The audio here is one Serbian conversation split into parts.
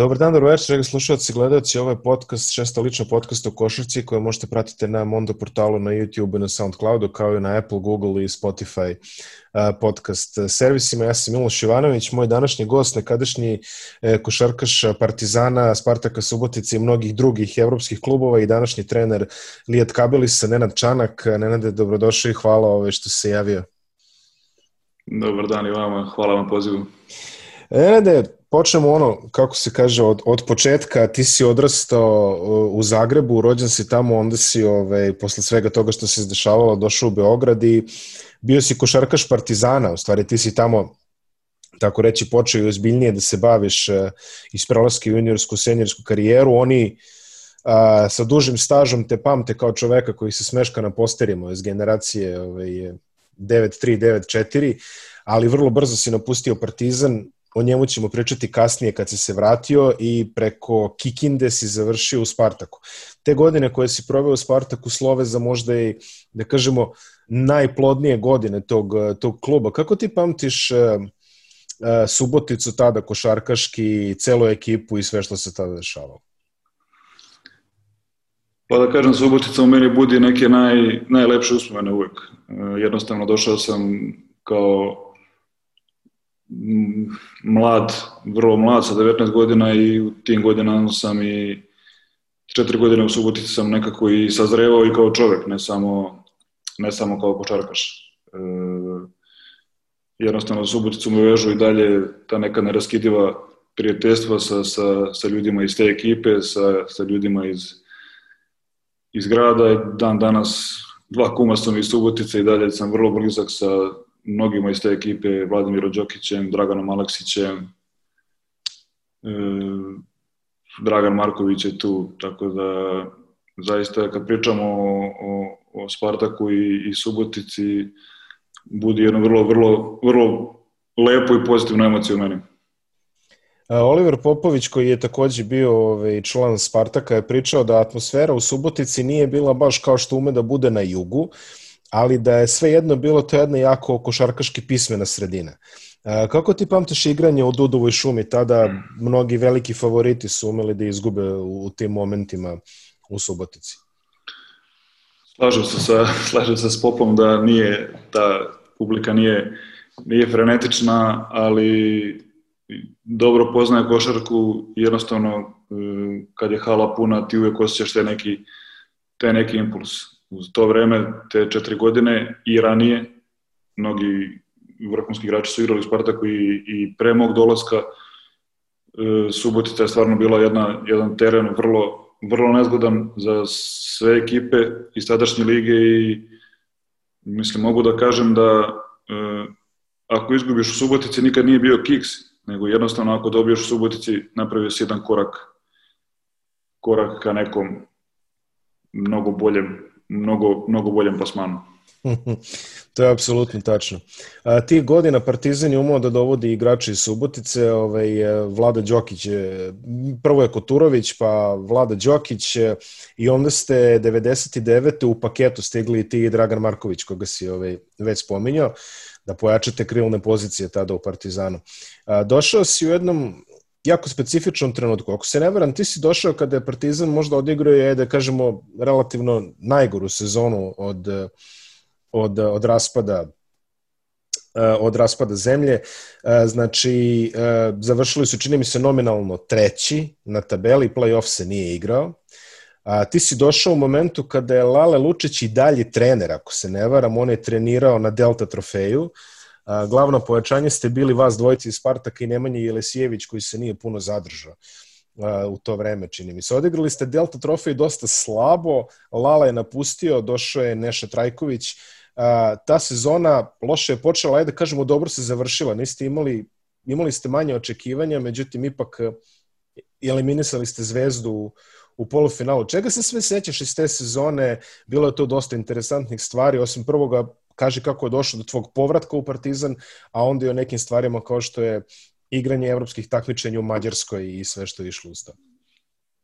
Dobar dan, dobro večer, dragi slušalci i gledalci. Ovo je podcast, šesta lična podcast o košarci koje možete pratiti na Mondo portalu, na YouTube i na Soundcloudu, kao i na Apple, Google i Spotify podcast servisima. Ja sam Miloš Ivanović, moj današnji gost, nekadašnji e, košarkaš Partizana, Spartaka Subotice i mnogih drugih evropskih klubova i današnji trener Lijat Kabelisa, Nenad Čanak. Nenade, dobrodošao i hvala ove što se javio. Dobar dan i vama, hvala vam pozivu. Nenade, počnemo ono, kako se kaže, od, od početka, ti si odrastao u Zagrebu, rođen si tamo, onda si, ovaj, posle svega toga što se izdešavalo, došao u Beograd i bio si košarkaš Partizana, u stvari ti si tamo tako reći počeo i ozbiljnije da se baviš uh, iz prelaske u juniorsku, seniorsku karijeru, oni a, sa dužim stažom te pamte kao čoveka koji se smeška na posterima iz generacije ovaj, 9-3, 9-4, ali vrlo brzo si napustio Partizan, o njemu ćemo pričati kasnije kad si se vratio i preko Kikinde si završio u Spartaku. Te godine koje si proveo u Spartaku slove za možda i, da kažemo, najplodnije godine tog, tog kluba. Kako ti pamtiš uh, Suboticu tada, košarkaški, celu ekipu i sve što se tada dešavalo? Pa da kažem, Subotica u meni budi neke naj, najlepše uspomene uvek. E, jednostavno došao sam kao mlad, vrlo mlad sa 19 godina i u tim godinama sam i četiri godine u Subotici sam nekako i sazrevao i kao čovek, ne samo, ne samo kao kočarkaš. E, jednostavno Suboticu me vežu i dalje ta neka neraskidiva prijateljstva sa, sa, sa ljudima iz te ekipe, sa, sa ljudima iz, iz grada. Dan danas dva kuma sam iz Subotice i dalje sam vrlo blizak sa mnogima iz te ekipe, Vladimirom Đokićem, Draganom Aleksićem, e, Dragan Marković je tu, tako da zaista kad pričamo o, o, o Spartaku i, i Subotici, budi jedno vrlo, vrlo, vrlo lepo i pozitivno emociju u meni. Oliver Popović, koji je takođe bio ovaj, član Spartaka, je pričao da atmosfera u Subotici nije bila baš kao što ume da bude na jugu, ali da je sve jedno bilo to jedna jako košarkaški pismena sredina. E, kako ti pamtiš igranje u Dudovoj šumi? Tada mnogi veliki favoriti su umeli da izgube u tim momentima u Subotici. Slažem se sa, slažem se s Popom da nije, ta publika nije, nije frenetična, ali dobro poznaje košarku jednostavno e, kad je hala puna ti uvek osjećaš te neki, te neki impuls uz to vreme, te četiri godine i ranije, mnogi vrhunski igrači su igrali u Spartaku i, i pre mog dolaska e, Subotica je stvarno bila jedna, jedan teren vrlo, vrlo nezgodan za sve ekipe iz tadašnje lige i mislim mogu da kažem da e, ako izgubiš u Subotici nikad nije bio kiks, nego jednostavno ako dobiješ u Subotici napravio si jedan korak korak ka nekom mnogo boljem mnogo, mnogo boljem plasmanu. to je apsolutno tačno. A, tih godina Partizan je umao da dovodi igrače iz Subotice, ovaj, e, Vlada Đokić, prvo je Koturović, pa Vlada Đokić e, i onda ste 99. u paketu stigli ti i Dragan Marković, koga si ovaj, već spominjao, da pojačate krilne pozicije tada u Partizanu. A, došao si u jednom jako specifičnom trenutku. Ako se ne varam, ti si došao kada je Partizan možda odigrao je, da kažemo, relativno najgoru sezonu od, od, od raspada od raspada zemlje. Znači, završili su, čini mi se, nominalno treći na tabeli, playoff se nije igrao. A, ti si došao u momentu kada je Lale Lučić i dalje trener, ako se ne varam, on je trenirao na Delta trofeju. Uh, glavno pojačanje ste bili vas dvojici iz Spartaka i Nemanja Jelesijević koji se nije puno zadržao u to vreme, čini mi se. Odigrali ste Delta trofej dosta slabo, Lala je napustio, došao je Neša Trajković. Ta sezona loše je počela, ajde da kažemo, dobro se završila. Niste imali, imali ste manje očekivanja, međutim, ipak eliminisali ste zvezdu u, u polufinalu. Čega se sve sećaš iz te sezone? Bilo je to dosta interesantnih stvari, osim prvoga kaži kako je došlo do tvog povratka u Partizan, a onda i o nekim stvarima kao što je igranje evropskih takmičenja u Mađarskoj i sve što je išlo uz to.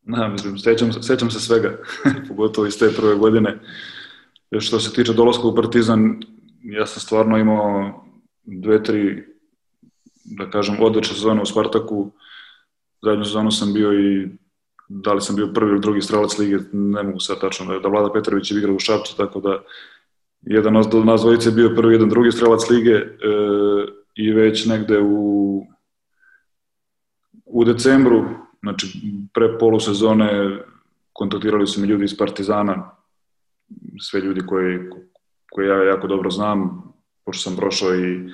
Na, mislim, sećam, sećam se svega, pogotovo iz te prve godine. Što se tiče dolaska u Partizan, ja sam stvarno imao dve, tri, da kažem, odlične sezone u Spartaku. zadnju sezonu sam bio i da li sam bio prvi ili drugi strelac lige, ne mogu sad tačno da, da Vlada Petrović je igrao u Šapcu, tako da jedan nas dvojice bio prvi, jedan drugi strelac lige e, i već negde u u decembru, znači pre polusezone kontaktirali su mi ljudi iz Partizana, sve ljudi koji, koje ja jako dobro znam, pošto sam prošao i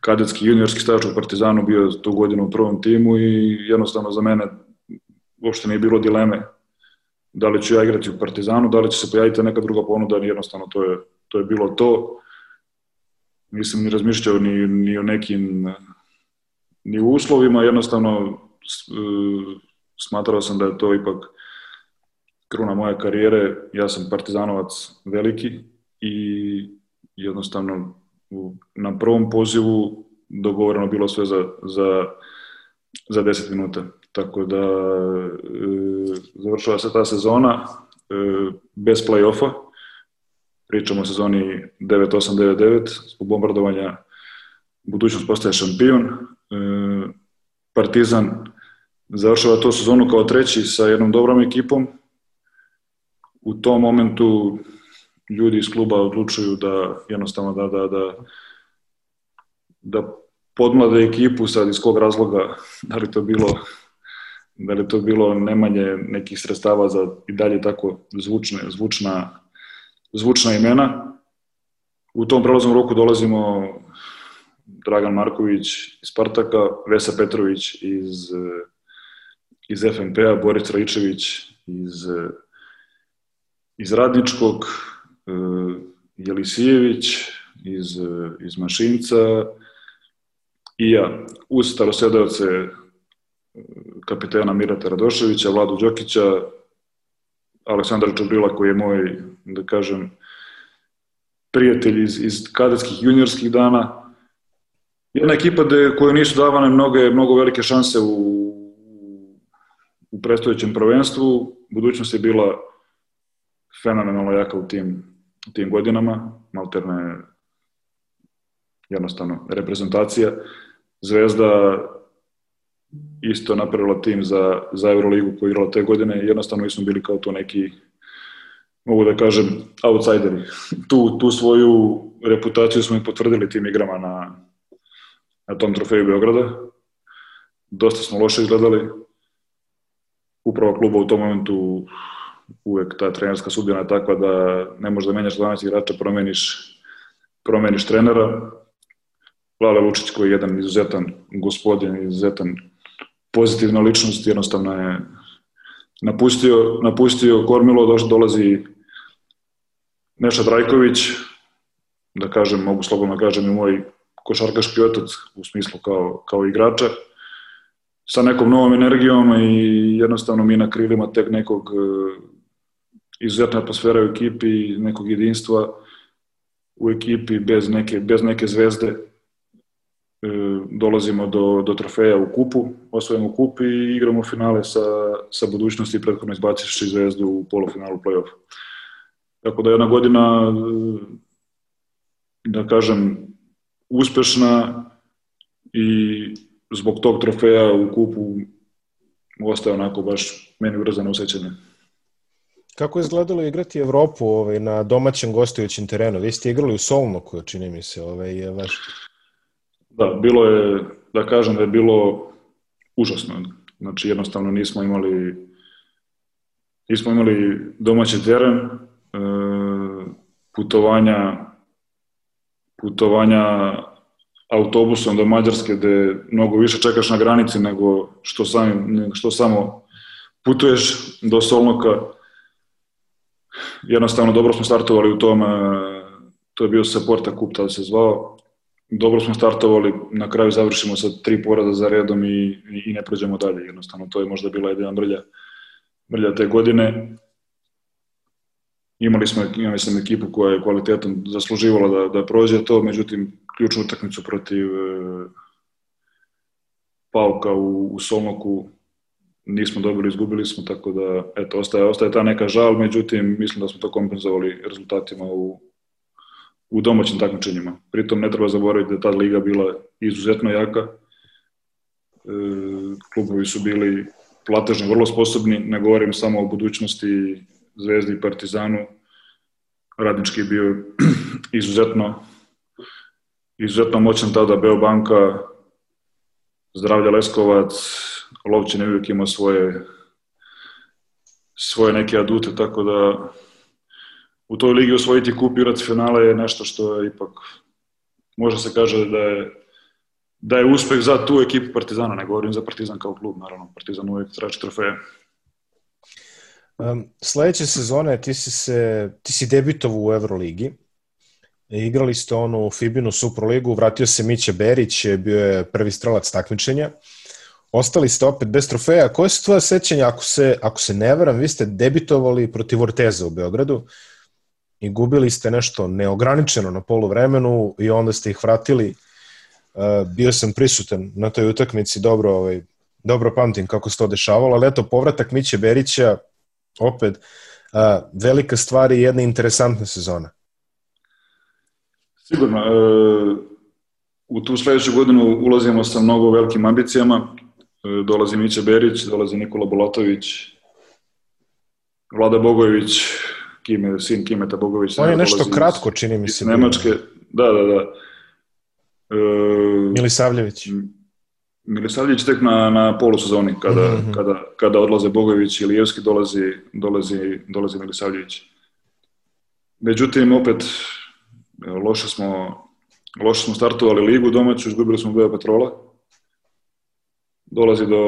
kadetski juniorski staž u Partizanu, bio tu godinu u prvom timu i jednostavno za mene uopšte nije bilo dileme da li ću ja igrati u Partizanu, da li će se pojaviti neka druga ponuda, jednostavno to je, to je bilo to. Nisam ni razmišljao ni, ni o nekim ni u uslovima, jednostavno smatrao sam da je to ipak kruna moje karijere. Ja sam partizanovac veliki i jednostavno na prvom pozivu dogovoreno bilo sve za, za, za 10 minuta. Tako da e, završila se ta sezona e, bez play-offa. Pričamo o sezoni 9-8-9-9 zbog bombardovanja budućnost postaje šampion. E, Partizan završava tu sezonu kao treći sa jednom dobrom ekipom. U tom momentu ljudi iz kluba odlučuju da jednostavno da, da, da, da podmlade ekipu sad iz kog razloga, da li to bilo da li to bilo nemanje nekih sredstava za i dalje tako zvučne, zvučna, zvučna imena. U tom prelaznom roku dolazimo Dragan Marković iz Spartaka, Vesa Petrović iz iz FNP-a, Boris Raičević iz, iz Radničkog, e, Jelisijević iz, iz Mašinca i ja, uz starosedavce e, kapitena Mirata Radoševića, Vladu Đokića, Aleksandra Čubrila koji je moj, da kažem, prijatelj iz, iz kadetskih juniorskih dana. Jedna ekipa de, koju nisu davane mnoge, mnogo velike šanse u u predstojećem prvenstvu. Budućnost je bila fenomenalno jaka u tim, u tim godinama. Malterna je jednostavno reprezentacija. Zvezda isto napravila tim za, za Euroligu koju igrala te godine. Jednostavno mi smo bili kao to neki mogu da kažem, outsideri. Tu, tu svoju reputaciju smo i potvrdili tim igrama na, na tom trofeju Beograda. Dosta smo loše izgledali, upravo kluba u tom momentu uvek ta trenerska sudbina je takva da ne možeš da menjaš 12 igrača, promeniš, promeniš trenera. Lale Lučić koji je jedan izuzetan gospodin, izuzetan pozitivna ličnost, jednostavno je napustio, napustio Kormilo, došlo, dolazi Neša Drajković, da kažem, mogu slobodno da kažem i moj košarkaški otac u smislu kao, kao igrača sa nekom novom energijom i jednostavno mi na krilima tek nekog e, izuzetne atmosfere u ekipi, nekog jedinstva u ekipi bez neke, bez neke zvezde dolazimo do, do trofeja u kupu, osvojimo kup i igramo finale sa, sa budućnosti prethodno izbaciš zvezdu u polufinalu play-off. Tako da je jedna godina, e, da kažem, uspešna i zbog tog trofeja u kupu ostaje onako baš meni urazano osjećanje. Kako je izgledalo igrati Evropu ovaj, na domaćem gostujućem terenu? Vi ste igrali u Solnoku, čini mi se. Ovaj, je vaš... Da, bilo je, da kažem da je bilo užasno. Znači, jednostavno nismo imali nismo imali domaći teren, e, putovanja putovanja autobusom do Mađarske gde mnogo više čekaš na granici nego što, sam, što samo putuješ do Solnoka. Jednostavno dobro smo startovali u tom, to je bio Saporta Kup, tada se zvao. Dobro smo startovali, na kraju završimo sa tri porada za redom i, i ne prođemo dalje. Jednostavno to je možda bila jedina mrlja, mrlja te godine. Imali smo, imali smo ekipu koja je kvalitetom zasluživala da, da prođe to, međutim ključnu utakmicu protiv e, Pauka u, u Solnoku nismo dobili, izgubili smo, tako da eto, ostaje, ostaje ta neka žal, međutim mislim da smo to kompenzovali rezultatima u, u domaćim takmičenjima. Pritom ne treba zaboraviti da ta liga bila izuzetno jaka. E, klubovi su bili platežno vrlo sposobni, ne govorim samo o budućnosti Zvezdi i Partizanu, radnički je bio izuzetno izuzetno moćan tada Beobanka, Zdravlja Leskovac, Lovćin je uvijek imao svoje svoje neke adute, tako da u toj ligi osvojiti kup i finale je nešto što je ipak može se kaže da je da je uspeh za tu ekipu Partizana, ne govorim za Partizan kao klub, naravno, Partizan uvijek traži trofeje. Um, sledeće sezone ti si, se, ti si debitovao u Euroligi, igrali ste onu Fibinu Superligu, vratio se Miće Berić, bio je prvi strelac takmičenja, ostali ste opet bez trofeja. Koje su tvoje sećanja, ako se, ako se ne veram, vi ste debitovali protiv Orteza u Beogradu i gubili ste nešto neograničeno na polu vremenu i onda ste ih vratili Uh, bio sam prisutan na toj utakmici, dobro, ovaj, dobro pamtim kako se to dešavalo, ali eto, povratak Miće Berića, opet, uh, velika stvar i jedna interesantna sezona. Sigurno. Uh, u tu sledeću godinu ulazimo sa mnogo velikim ambicijama. Dolazi Miće Berić, dolazi Nikola Bolatović, Vlada Bogojević, Kime, sin Kimeta Bogović. On je nešto kratko, čini mi se. Nemačke, da, da, da. Uh, Milisavljević. Milisavljević tek na, na polusezoni, kada, mm -hmm. kada, kada odlaze Bogović i Lijevski, dolazi, dolazi, dolazi Milisavljević. Međutim, opet, loše smo, loše smo startovali ligu domaću, izgubili smo Beja Petrola. Dolazi do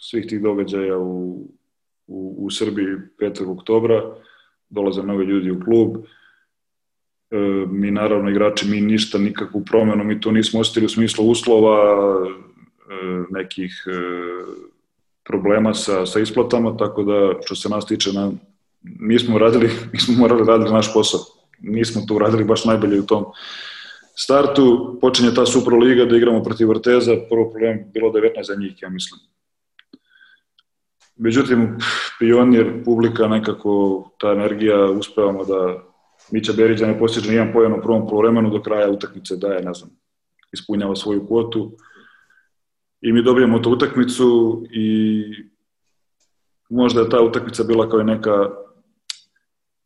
svih tih događaja u, u, u Srbiji 5. oktobra, dolaze nove ljudi u klub, E, mi naravno igrači, mi ništa, nikakvu promenu, mi to nismo ostili u smislu uslova, e, nekih e, problema sa, sa isplatama, tako da što se nas tiče, na, mi smo radili, mi smo morali raditi naš posao. Nismo to uradili baš najbolje u tom startu. Počinje ta Superliga da igramo protiv Vrteza, prvo problem bilo 19 za njih, ja mislim. Međutim, pionir, publika, nekako ta energija, uspevamo da Mića Berić da ne posjeđa nijedan pojan u prvom polovremenu do kraja utakmice daje, ne znam, ispunjava svoju kvotu i mi dobijemo tu utakmicu i možda je ta utakmica bila kao neka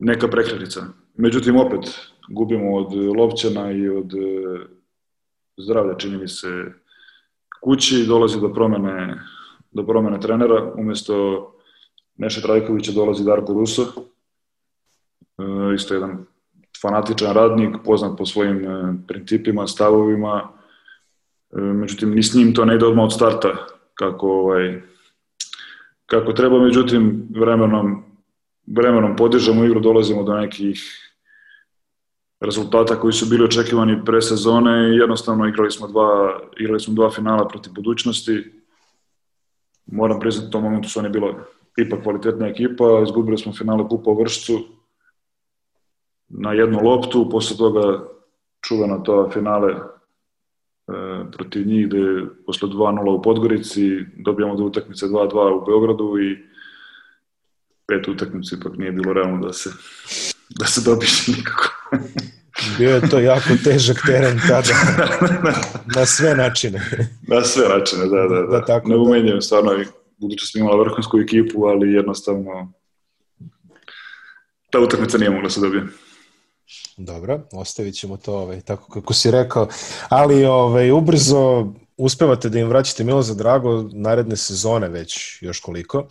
neka prekretnica. Međutim, opet, gubimo od Lovćana i od e, zdravlja, čini mi se, kući, dolazi do promene, do promene trenera, umesto Neše Trajkovića dolazi Darko Ruso, e, isto jedan fanatičan radnik, poznat po svojim e, principima, stavovima, e, međutim ni s njim to ne ide odmah od starta kako, ovaj, kako treba, međutim vremenom, vremenom podižemo igru, dolazimo do nekih rezultata koji su bili očekivani pre sezone i jednostavno igrali smo dva, igrali smo dva finala protiv budućnosti. Moram priznati, u tom momentu su oni bila ipak kvalitetna ekipa, izgubili smo finale Kupa u Vršcu, na jednu loptu, posle toga čuvena to finale e, protiv njih gde posle 2-0 u Podgorici dobijamo do utakmice 2-2 u Beogradu i pet utakmice ipak nije bilo realno da se da se dobiše nikako. Bio je to jako težak teren tada. na sve načine. na sve načine, da, da. da. da tako, ne umenjujem, da. stvarno, budući smo imala vrhunsku ekipu, ali jednostavno ta utakmica nije mogla da se dobije. Dobro, ostavit ćemo to ovaj, tako kako si rekao. Ali ovaj, ubrzo uspevate da im vraćate Milo za drago naredne sezone već još koliko.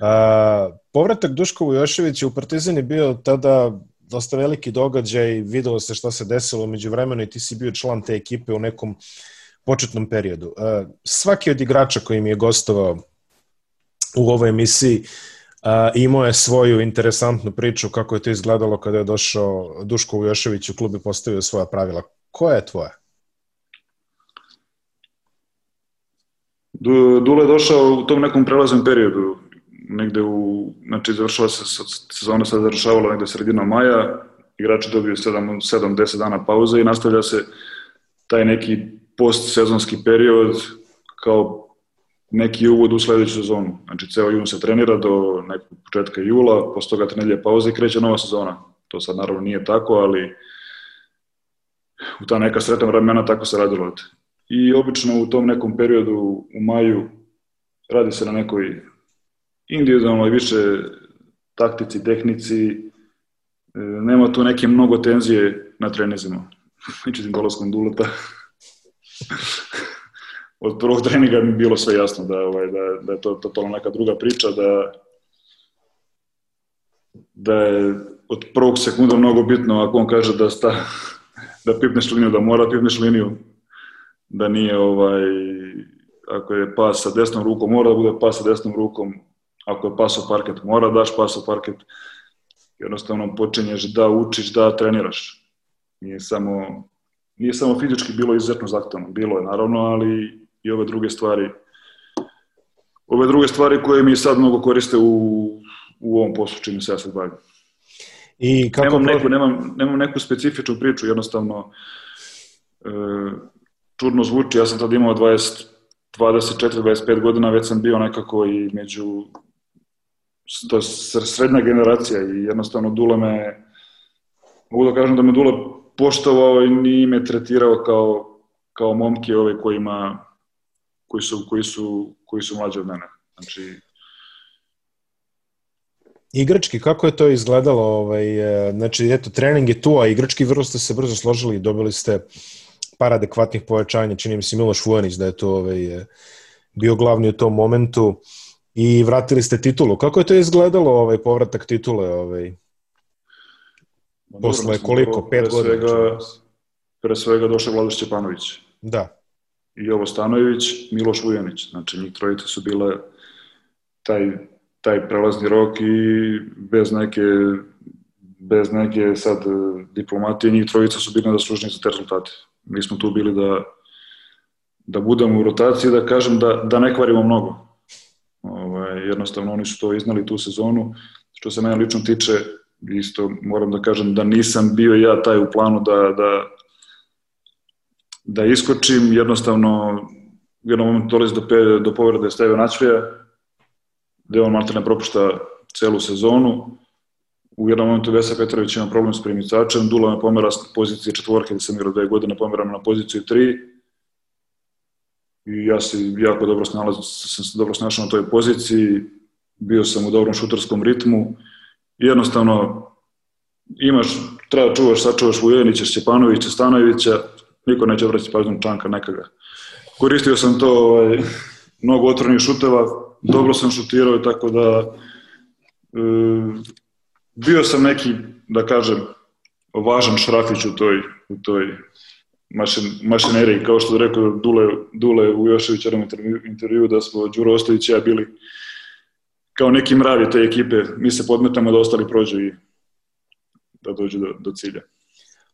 A, povratak Duško Vujoševića u Partizan je bio tada dosta veliki događaj, videlo se šta se desilo među vremenu i ti si bio član te ekipe u nekom početnom periodu. A, svaki od igrača koji mi je gostovao u ovoj emisiji Uh, imao je svoju interesantnu priču kako je to izgledalo kada je došao Duško Ujošević u klub i postavio svoja pravila. Koja je tvoja? Dule je došao u tom nekom prelaznom periodu, negde u, znači završava se, sezona se završavala negde sredina maja, igrači dobiju 7-10 dana pauze i nastavlja se taj neki postsezonski period kao neki uvod u sledeću sezonu. Znači, ceo jun se trenira do nekog početka jula, posle toga trenelje pauze i kreće nova sezona. To sad naravno nije tako, ali u ta neka sretna vremena tako se radilo. i obično u tom nekom periodu u maju radi se na nekoj individualnoj više taktici, tehnici, e, nema tu neke mnogo tenzije na trenizima. Međutim, dolazkom Duleta od prvog treninga mi bilo sve jasno da, ovaj, da, da je to totalno neka druga priča, da, da je od prvog sekunda mnogo bitno ako on kaže da sta, da pipneš liniju, da mora da pipneš liniju, da nije ovaj, ako je pas sa desnom rukom, mora da bude pas sa desnom rukom, ako je pas u parket, mora da daš pas u parket, jednostavno počinješ da učiš, da treniraš. Nije samo, nije samo fizički bilo izuzetno zahtevno, bilo je naravno, ali i ove druge stvari ove druge stvari koje mi sad mnogo koriste u, u ovom poslu čime se ja sad bavim. I kako nemam, neku, nemam, nemam neku specifičnu priču, jednostavno e, čudno zvuči, ja sam tad imao 20, 24-25 godina, već sam bio nekako i među to je srednja generacija i jednostavno Dule me, mogu da kažem da me Dule poštovao i nije me tretirao kao, kao momke ove kojima, koji su, koji su, koji su mlađi od mene. Znači, Igrački, kako je to izgledalo? Ovaj, e, znači, eto, trening je tu, a igrački vrlo ste se brzo složili i dobili ste par adekvatnih pojačanja. Čini mi se Miloš Vujanić da je to ovaj, e, bio glavni u tom momentu i vratili ste titulu. Kako je to izgledalo, ovaj, povratak titule? Ovaj, posle koliko? Pet godina? Svega, pre svega došao Vlado Šćepanović. Da. I Jovo Stanojević, Miloš Vujanić. Znači, njih trojice su bile taj, taj prelazni rok i bez neke bez neke sad diplomatije, njih trojica su bili zaslužni za te rezultate. Mi smo tu bili da, da budemo u rotaciji, da kažem da, da ne kvarimo mnogo. Jednostavno oni su to iznali tu sezonu. Što se mene lično tiče, isto moram da kažem da nisam bio ja taj u planu da, da, da iskočim, jednostavno u jednom momentu dolazi do, pe, do povrede Steve Načvija, gde on Martina propušta celu sezonu, u jednom momentu Vesa Petrović ima problem s primicačem, Dula me pomera s pozicije četvorke, da sam igrao dve godine, pomeram na poziciju tri, i ja se jako dobro snalazim, sam se dobro snašao na toj poziciji, bio sam u dobrom šutarskom ritmu i jednostavno imaš, treba da čuvaš, sačuvaš Vujenića, Šćepanovića, Stanojevića, niko neće vraćati pažnju čanka nekaga. Koristio sam to ovaj, mnogo otvornih šuteva, dobro sam šutirao tako da e, bio sam neki, da kažem, važan šrafić u toj, u toj mašin, mašineriji, kao što je rekao Dule, Dule u Joševićarom intervju, da smo Đuro Ostojić ja bili kao neki mravi te ekipe, mi se podmetamo da ostali prođu i da dođu do, do cilja.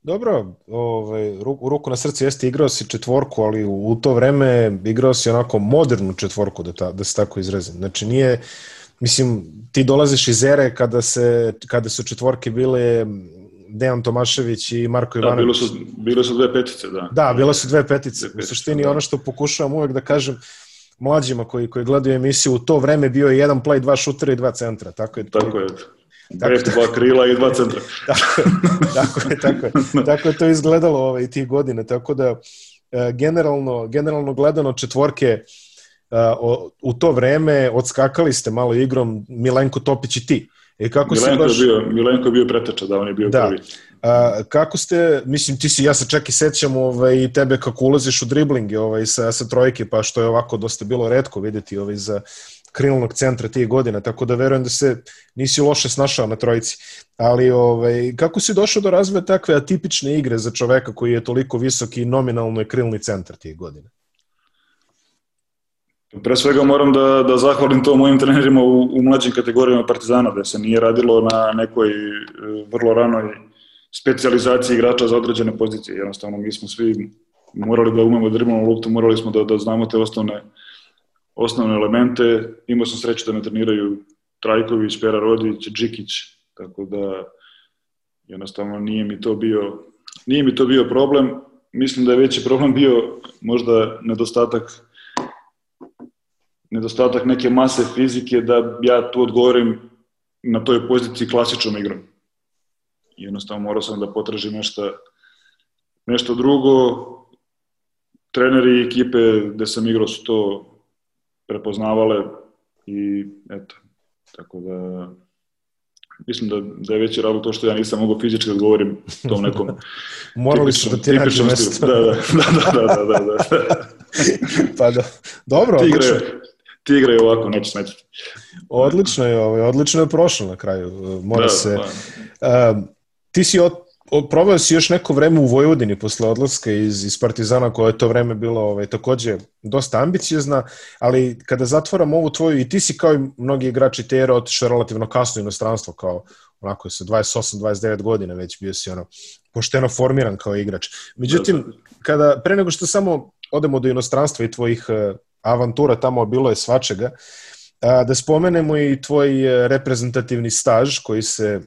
Dobro, ovaj, ruku, ruku na srce jeste igrao si četvorku, ali u, u to vreme igrao si onako modernu četvorku, da, ta, da se tako izrazim. Znači nije, mislim, ti dolaziš iz ere kada, se, kada su četvorke bile Dejan Tomašević i Marko Ivanović. Da, bilo su, bilo su dve petice, da. Da, bilo su dve petice. Dve petice u suštini da. ono što pokušavam uvek da kažem mlađima koji, koji gledaju emisiju, u to vreme bio je jedan play, dva šutera i dva centra. Tako je. Tako je. Tako, dva krila i dva centra. tako, tako je, tako je. Tako je to izgledalo ovaj, tih godine, tako da e, generalno, generalno gledano četvorke uh, u to vreme odskakali ste malo igrom Milenko Topić i ti. E kako Milenko, si baš... je bio, Milenko je bio preteča, da, on je bio da. prvi. A, kako ste, mislim, ti si, ja se čak i sećam ovaj, tebe kako ulaziš u driblinge ovaj, sa, sa trojke, pa što je ovako dosta bilo redko videti ovaj, za krilnog centra tih godina, tako da verujem da se nisi loše snašao na trojici. Ali ovaj, kako si došao do razvoja takve atipične igre za čoveka koji je toliko visok i nominalno je krilni centar tih godina? Pre svega moram da, da zahvalim to mojim trenerima u, u mlađim kategorijama Partizana, da se nije radilo na nekoj e, vrlo ranoj specializaciji igrača za određene pozicije. Jednostavno, mi smo svi morali da umemo da driblamo loptu, morali smo da, da znamo te osnovne, osnovne elemente. Imao sam sreću da me treniraju Trajković, Pera Rodić, Džikić, tako da jednostavno nije mi to bio, nije mi to bio problem. Mislim da je veći problem bio možda nedostatak nedostatak neke mase fizike da ja tu odgovorim na toj poziciji klasičnom igrom. Jednostavno morao sam da potražim nešto, nešto drugo. treneri i ekipe gde sam igrao su to prepoznavale i eto, tako da mislim da, da je veći razlog to što ja nisam mogao fizički da govorim tom nekom Morali su da ti nađe mesto. Da, da, da, da, da, da, da. pa da, dobro, ti igraju, ti igraju ovako, neće smetiti. Odlično je, ovaj, odlično je prošlo na kraju. Mora da, se... Da. Uh, ti si od, probao si još neko vreme u Vojvodini posle odlaska iz, iz Partizana koja je to vreme bilo ovaj, takođe dosta ambiciozna, ali kada zatvaram ovu tvoju, i ti si kao i mnogi igrači te ere otišao relativno kasno inostranstvo, kao onako je sa 28-29 godina već bio si ono pošteno formiran kao igrač. Međutim, kada, pre nego što samo odemo do inostranstva i tvojih uh, avantura, tamo bilo je svačega, uh, da spomenemo i tvoj uh, reprezentativni staž koji se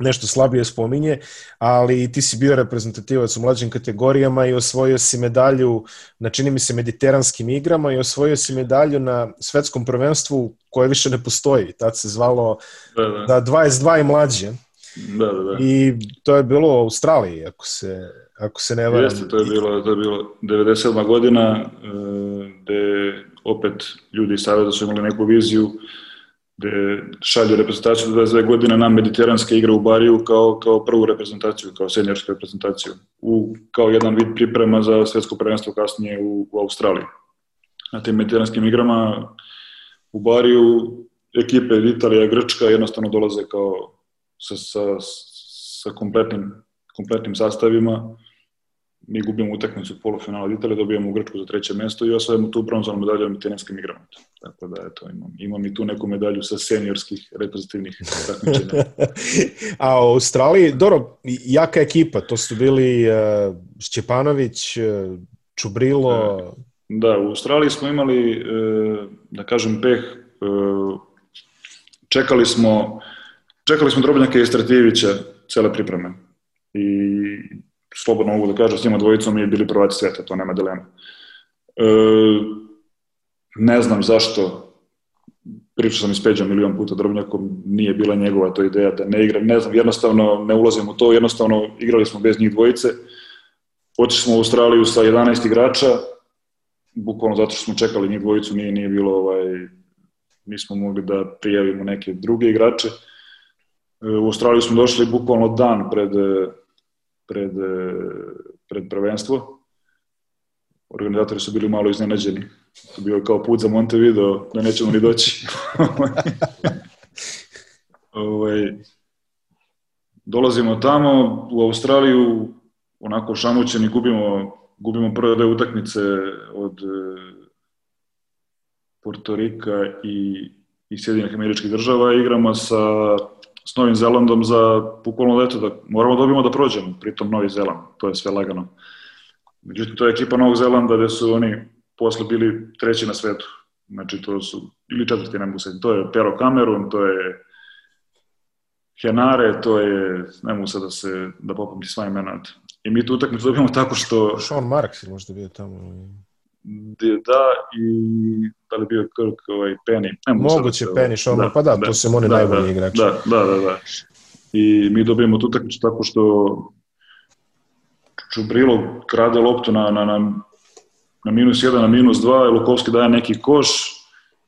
nešto slabije spominje, ali ti si bio reprezentativac u mlađim kategorijama i osvojio si medalju na čini mi se mediteranskim igrama i osvojio si medalju na svetskom prvenstvu koje više ne postoji. Tad se zvalo da, da. da 22 i mlađe. Da, da, da. I to je bilo u Australiji, ako se, ako se ne varam. Jeste, to je bilo, to je bilo 97. godina, e, gde opet ljudi iz Saveza su imali neku viziju gde šalju reprezentaciju do 22 godina na mediteranske igre u Bariju kao, kao prvu reprezentaciju, kao seniorsku reprezentaciju, u, kao jedan vid priprema za svetsko prvenstvo kasnije u, u Australiji. Na tim mediteranskim igrama u Bariju ekipe Italija i Grčka jednostavno dolaze kao sa, sa, sa kompletnim, kompletnim sastavima mi gubimo utakmicu u polufinalu od Italije, dobijamo u Grčku za treće mesto i osvajamo tu bronzanu medalju na teniskim igrama. Tako da, eto, imam, imam i tu neku medalju sa seniorskih reprezentativnih takmičenja. A u Australiji, dobro, jaka ekipa, to su bili uh, Šćepanović, uh, Čubrilo... Da, da, u Australiji smo imali, uh, da kažem, peh, uh, čekali smo čekali smo Drobnjaka i Stratijevića cele pripreme. I slobodno mogu da kažem, s njima dvojicom mi bili prvaci sveta, to nema dilema. E, ne znam zašto, pričao sam i s Peđom milion puta Drobnjakom, nije bila njegova to ideja da ne igram, ne znam, jednostavno ne ulazim u to, jednostavno igrali smo bez njih dvojice, otišli smo u Australiju sa 11 igrača, bukvalno zato što smo čekali njih dvojicu, nije, nije bilo, ovaj, nismo mogli da prijavimo neke druge igrače. E, u Australiju smo došli bukvalno dan pred, pred, e, pred prvenstvo. Organizatori su bili malo iznenađeni. To bio kao put za Montevideo, da nećemo ni doći. ovaj, dolazimo tamo, u Australiju, onako šamućeni, gubimo, gubimo prve dve utakmice od e, Portorika i, i Sjedinih američkih država, igramo sa s Novim Zelandom za bukvalno eto da moramo da dobijemo da prođemo, pritom Novi Zeland, to je sve lagano. Međutim, to je ekipa Novog Zelanda gde su oni posle bili treći na svetu. Znači, to su, ili četvrti, ne mogu se, to je Pero Cameron, to je Henare, to je, ne mogu sad da se, da popam ti sva imena. I mi tu utakmicu dobijamo tako što... Sean Marks je možda bio tamo da i da li bio Kirk ovaj, Penny. Ne, Moguće da, Penny, Sean, da, pa da, da, to su oni da, najbolji da, igrači. Da, da, da, da. I mi dobijemo tu takmicu tako što Čubrilo krade loptu na, na, na, na minus 1, na minus 2, Lukovski daje neki koš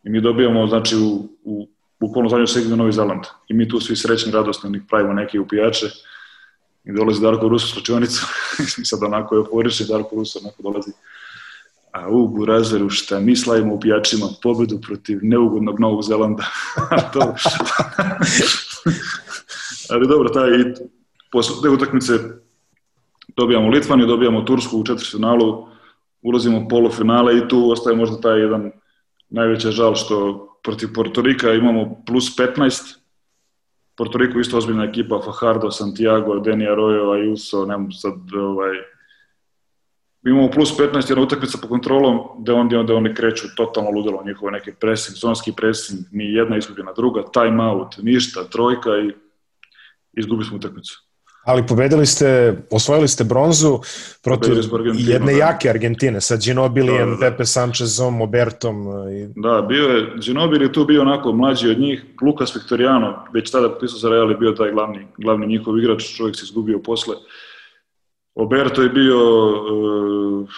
i mi dobijamo, znači, u, u bukvalno zadnju sekundu Novi Zeland. I mi tu svi srećni, radosni, pravimo neke upijače i dolazi Darko Ruso s slučionicu i sad onako je euforični Darko Ruso onako dolazi a u Burazeru šta mi slavimo u pijačima pobedu protiv neugodnog Novog Zelanda. Ali dobro, taj, posle te utakmice dobijamo Litvaniju, dobijamo Tursku u četvrtfinalu, ulazimo u polufinale i tu ostaje možda taj jedan najveći žal što protiv Portorika imamo plus 15, Portoriku isto ozbiljna ekipa, Fajardo, Santiago, Deni Arroyo, Ayuso, nemam sad ovaj, imamo plus 15 jedna utakmica po kontrolom, gde onda, onda oni kreću totalno ludilo, njihove neke pressing, zonski pressing, ni jedna izgubljena druga, time out, ništa, trojka i izgubili smo utakmicu. Ali pobedili ste, osvojili ste bronzu protiv jedne da. jake Argentine sa Ginobilijem, da, da, da. Pepe Sanchezom, Obertom. I... Da, bio je, Ginobili tu bio onako mlađi od njih, Lukas Victoriano, već tada potpisao za Real bio taj glavni, glavni njihov igrač, čovjek se izgubio posle. Oberto je bio uh,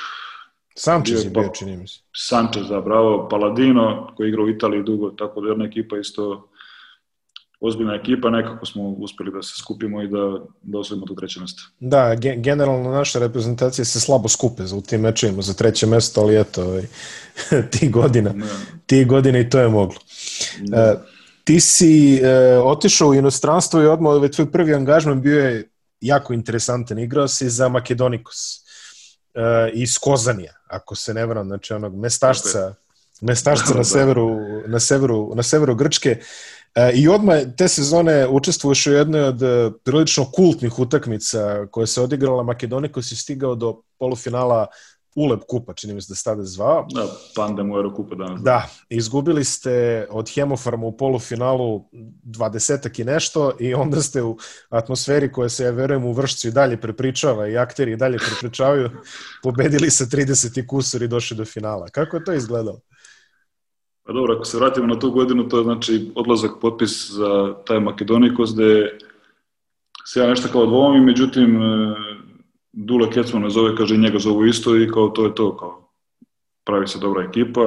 Sanchez je bio, čini mi se. Sanchez, da, bravo, Paladino, koji igra u Italiji dugo, tako da jedna ekipa isto ozbiljna ekipa, nekako smo uspeli da se skupimo i da, da osvojimo to treće mesto. Da, generalno naše reprezentacije se slabo skupe za u tim mečevima za treće mesto, ali eto, ovaj, ti godina, ne. ti godine i to je moglo. Ne. Uh, ti si uh, otišao u inostranstvo i odmah ovaj tvoj prvi angažman bio je jako interesantan. Igrao si za Makedonikos uh, iz Kozanija, ako se ne varam, znači onog mestašca, mestašca na da. severu, na severu, na severu Grčke. E, I odmah te sezone učestvuješ u jednoj od e, prilično kultnih utakmica koje se odigrala Makedonikos i stigao do polufinala Uleb kupa, čini mi se da se tada zvao. Da, Pandem u Eurokupa danas. Da, izgubili ste od Hemofarma u polufinalu dvadesetak i nešto i onda ste u atmosferi koja se, ja verujem, u vršcu i dalje prepričava i akteri i dalje prepričavaju, pobedili sa 30 i kusur i došli do finala. Kako je to izgledalo? Pa dobro, ako se vratimo na tu godinu, to je znači odlazak potpis za taj Makedonikos, gde se ja nešto kao dvomim, međutim, e, Dule Kecman me zove, kaže njega zovu isto i kao to je to, kao pravi se dobra ekipa.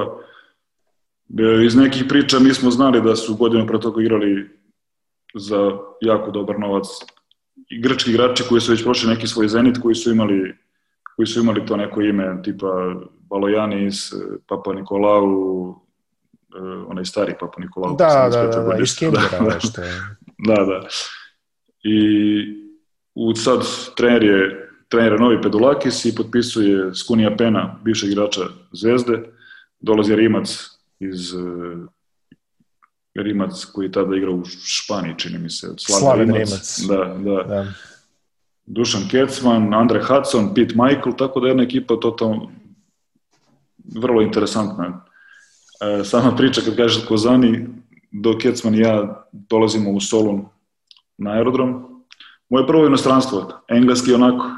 E, iz nekih priča mi smo znali da su godinu pre toga igrali za jako dobar novac i grčki igrači koji su već prošli neki svoj zenit, koji su imali koji su imali to neko ime tipa Balojanis, Papa Nikolau, uh, onaj stari Papa Nikolau. Da, da, da, da, iz Kindera nešto. da, da. I u sad trener je trener novi Pedulakis i potpisuje Skunija Pena, bivšeg igrača Zvezde, dolazi Rimac iz uh, Rimac koji je tada igrao u Španiji, čini mi se. Slaven Rimac. Rimac. Da, da. da. Dušan Kecman, Andre Hudson, Pete Michael, tako da jedna ekipa totalno vrlo interesantna. E, sama priča kad kažeš Kozani, dok Kecman i ja dolazimo u Solun na aerodrom, moje prvo inostranstvo, engleski onako,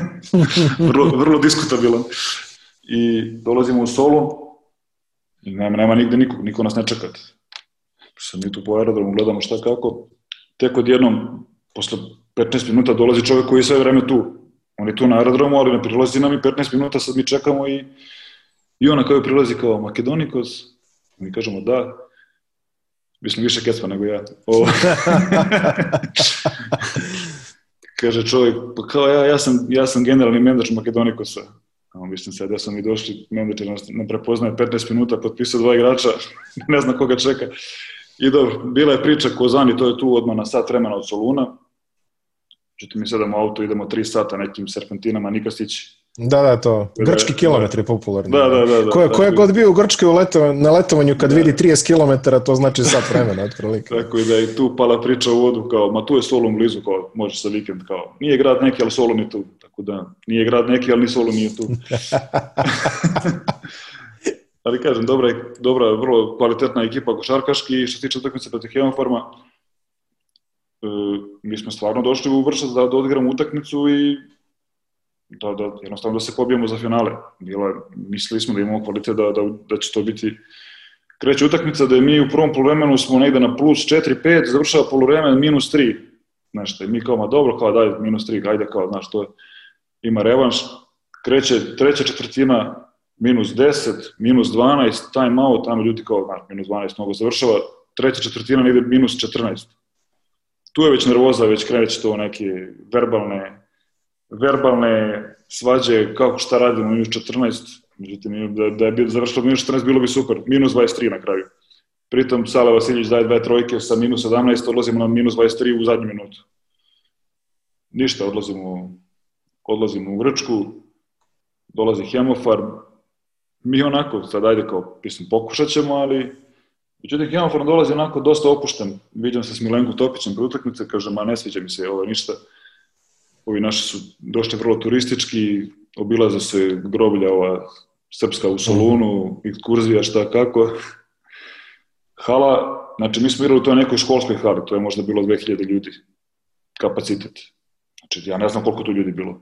vrlo, vrlo diskutabilan. I dolazimo u Solun, i nema, nema nigde nikog, niko nas ne čeka. Sam mi tu po aerodromu, gledamo šta kako. Tek odjednom, posle 15 minuta dolazi čovek koji je sve vreme tu. On je tu na aerodromu, ali ne prilazi nam i 15 minuta sad mi čekamo i I ona kao prilazi kao Makedonikos, mi kažemo da, mislim više kecpa nego ja. O. Kaže čovjek, pa kao ja, ja sam, ja sam generalni menadžer Makedonikosa. A on mislim sad, ja sam i došli, menadžer ne prepoznaje 15 minuta, potpisao dva igrača, ne zna koga čeka. I dobro, bila je priča Kozani, to je tu odmah na sat vremena od Soluna. Međutim, mi sedamo u auto, idemo 3 sata nekim serpentinama, Nikastić, Da, da, to. Grčki kilometri je popularni. Da, da, da. da ko, ko je god bio u Grčkoj u leto, na letovanju kad da. vidi 30 km, to znači sat vremena, otprilike. Tako i da je tu pala priča u vodu, kao, ma tu je Solun blizu, kao, može sa vikend, kao, nije grad neki, ali Solun je tu. Tako da, nije grad neki, ali ni Solun nije tu. ali kažem, dobra, dobra, vrlo kvalitetna ekipa košarkaški, što se tiče utakmice protiv Hemofarma, e, mi smo stvarno došli u Vršac da, da odigramo utakmicu i da, da jednostavno da se pobijemo za finale. Bila, mislili smo da imamo kvalitet da, da, da će to biti kreće utakmica da je mi u prvom poluvremenu smo negde na plus 4-5, završava poluvreme minus 3. Znaš, mi kao, ma dobro, kao daj minus 3, ajde kao, znaš, to je, ima revanš. Kreće treća četvrtina minus 10, minus 12, time out, tamo ljudi kao, znaš, minus 12 mnogo završava, treća četvrtina negde minus 14. Tu je već nervoza, već kreće to neke verbalne verbalne svađe kako šta radimo minus 14, međutim da, da je završilo minus 14 bilo bi super, minus 23 na kraju. Pritom Sala Vasiljić daje dve trojke sa minus 17, odlazimo na minus 23 u zadnju minutu. Ništa, odlazimo, odlazimo u Vrčku, dolazi Hemofar, mi onako, sad ajde kao, mislim, pokušat ćemo, ali Međutim, Hemofar dolazi onako dosta opušten. Viđam se s Milenko Topićem pre utakmice, kaže, ma ne sviđa mi se ovo ništa ovi naši su došli vrlo turistički, obilaze se groblja ova srpska u Solunu, i Kurzija, šta kako. Hala, znači mi smo igrali u toj nekoj školskoj hali, to je možda bilo 2000 ljudi, kapacitet. Znači ja ne znam koliko tu ljudi bilo.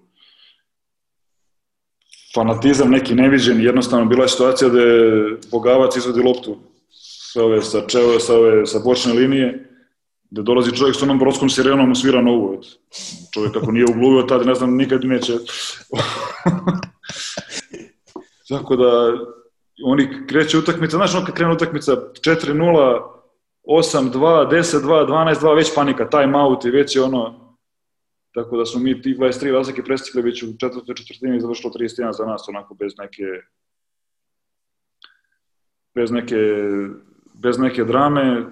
Fanatizam neki neviđen, jednostavno bila je situacija da je Bogavac izvodi loptu sa ove, sa, čeo, sa, ove, sa bočne linije, da dolazi čovjek s onom brodskom sirenom svira novu. Čovjek ako nije ugluvio tad, ne znam, nikad neće. Tako da oni kreće utakmica, znaš ono kad krenu utakmica 4-0, 8-2, 10-2, 12-2, već panika, time out i već je ono, tako da smo mi tih 23 razlike prestikli već u četvrtoj četvrtini i završilo 31 za nas, onako bez neke bez neke bez neke drame,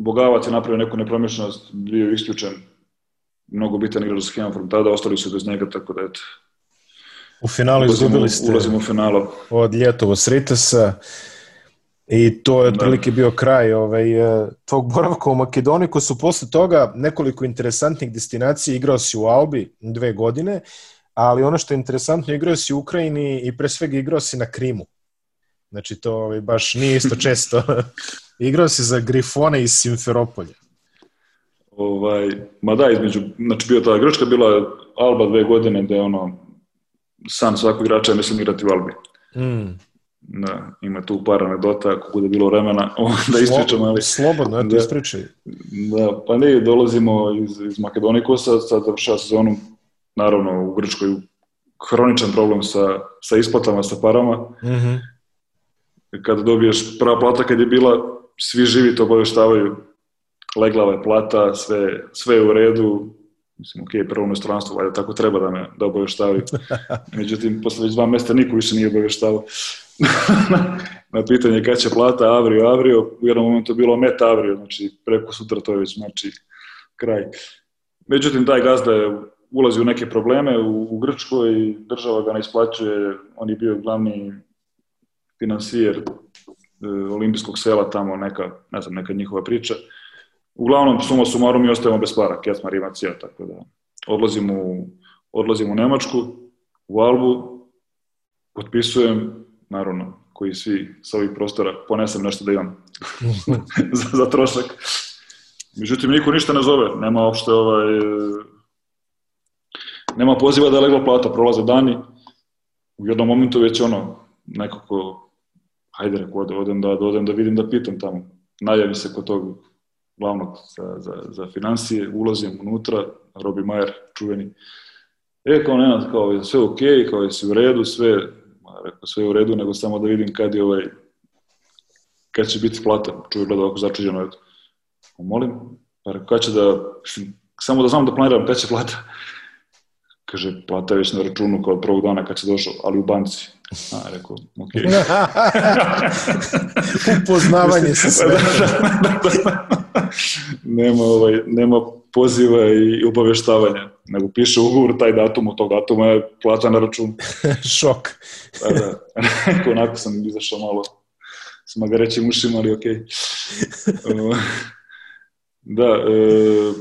Bogavac je napravio neku nepromišljenost, bio isključen, mnogo bitan igrač za Hemafrom tada, ostali su bez njega, tako da eto. U finalu izgubili ste ulazimo u finalu. od Ljetovo Sritesa i to je otprilike bio kraj ovaj, eh, tog boravka u Makedoniji, ko su posle toga nekoliko interesantnih destinacija, igrao si u Albi dve godine, ali ono što je interesantno, igrao si u Ukrajini i pre svega igrao si na Krimu. Znači to ovaj, baš nije isto često. Igrao si za Grifone iz Simferopolja. Ovaj, ma da, između, znači bio ta Grčka, bila Alba dve godine, da je ono, san svakog igrača, mislim, igrati u Albi. Mm. Da, ima tu par anegdota, ako bude bilo vremena, da ispričam, ali... Slobodno, eto, Da. ispričaj. Da, pa ne, dolazimo iz, iz Makedonikosa, sad završava sezonu, naravno u Grčkoj hroničan problem sa, sa isplatama, sa parama. Mhm. Kada dobiješ prva plata kad je bila, svi živi to obaveštavaju, leglava je plata, sve, sve je u redu, mislim, ok, prvo inostranstvo, valjda tako treba da me da obaveštavaju. Međutim, posle već dva mesta niko više nije obaveštavao. na pitanje kada će plata Avrio, Avrio, u jednom momentu je bilo Met Avrio, znači preko sutra to je već znači kraj. Međutim, taj gazda je ulazi u neke probleme u, u Grčkoj država ga ne isplaćuje, on je bio glavni finansijer olimpijskog sela tamo, neka, ne znam, neka njihova priča. Uglavnom, suma sumarum mi ostajemo bez para, Kecmar ima cijel, tako da odlazim u, odlazim u Nemačku, u Albu, potpisujem, naravno, koji svi sa ovih prostora ponesem nešto da imam za, za trošak. Međutim, niko ništa ne zove, nema uopšte ovaj, e, nema poziva da je legla plata, prolaze dani, u jednom momentu već ono, nekako, hajde reko, ode- odem da, da, odem da vidim, da pitam tamo. Najavi se kod tog glavnog za, za, za financije, ulazim unutra, Robi Majer, čuveni. E, kao Nenad, kao sve okay, kao sve u redu, sve, rekao, sve u redu, nego samo da vidim kad je ovaj, kad će biti plata. Čovjek gleda ovako začuđeno, eto. Molim, pa rekao, kad će da, samo da znam da planiram kad će plata. Kaže, plata je već na računu kao od prvog dana kad si došao, ali u banci. A, rekao, okej. Upoznavanje sa sve. nema, ovaj, nema poziva i obaveštavanja, nego piše ugovor taj datum, od tog datuma je plata na račun. Šok. Da, da. Onako sam izašao malo s magarećim ušima, ali. Okay. da, e,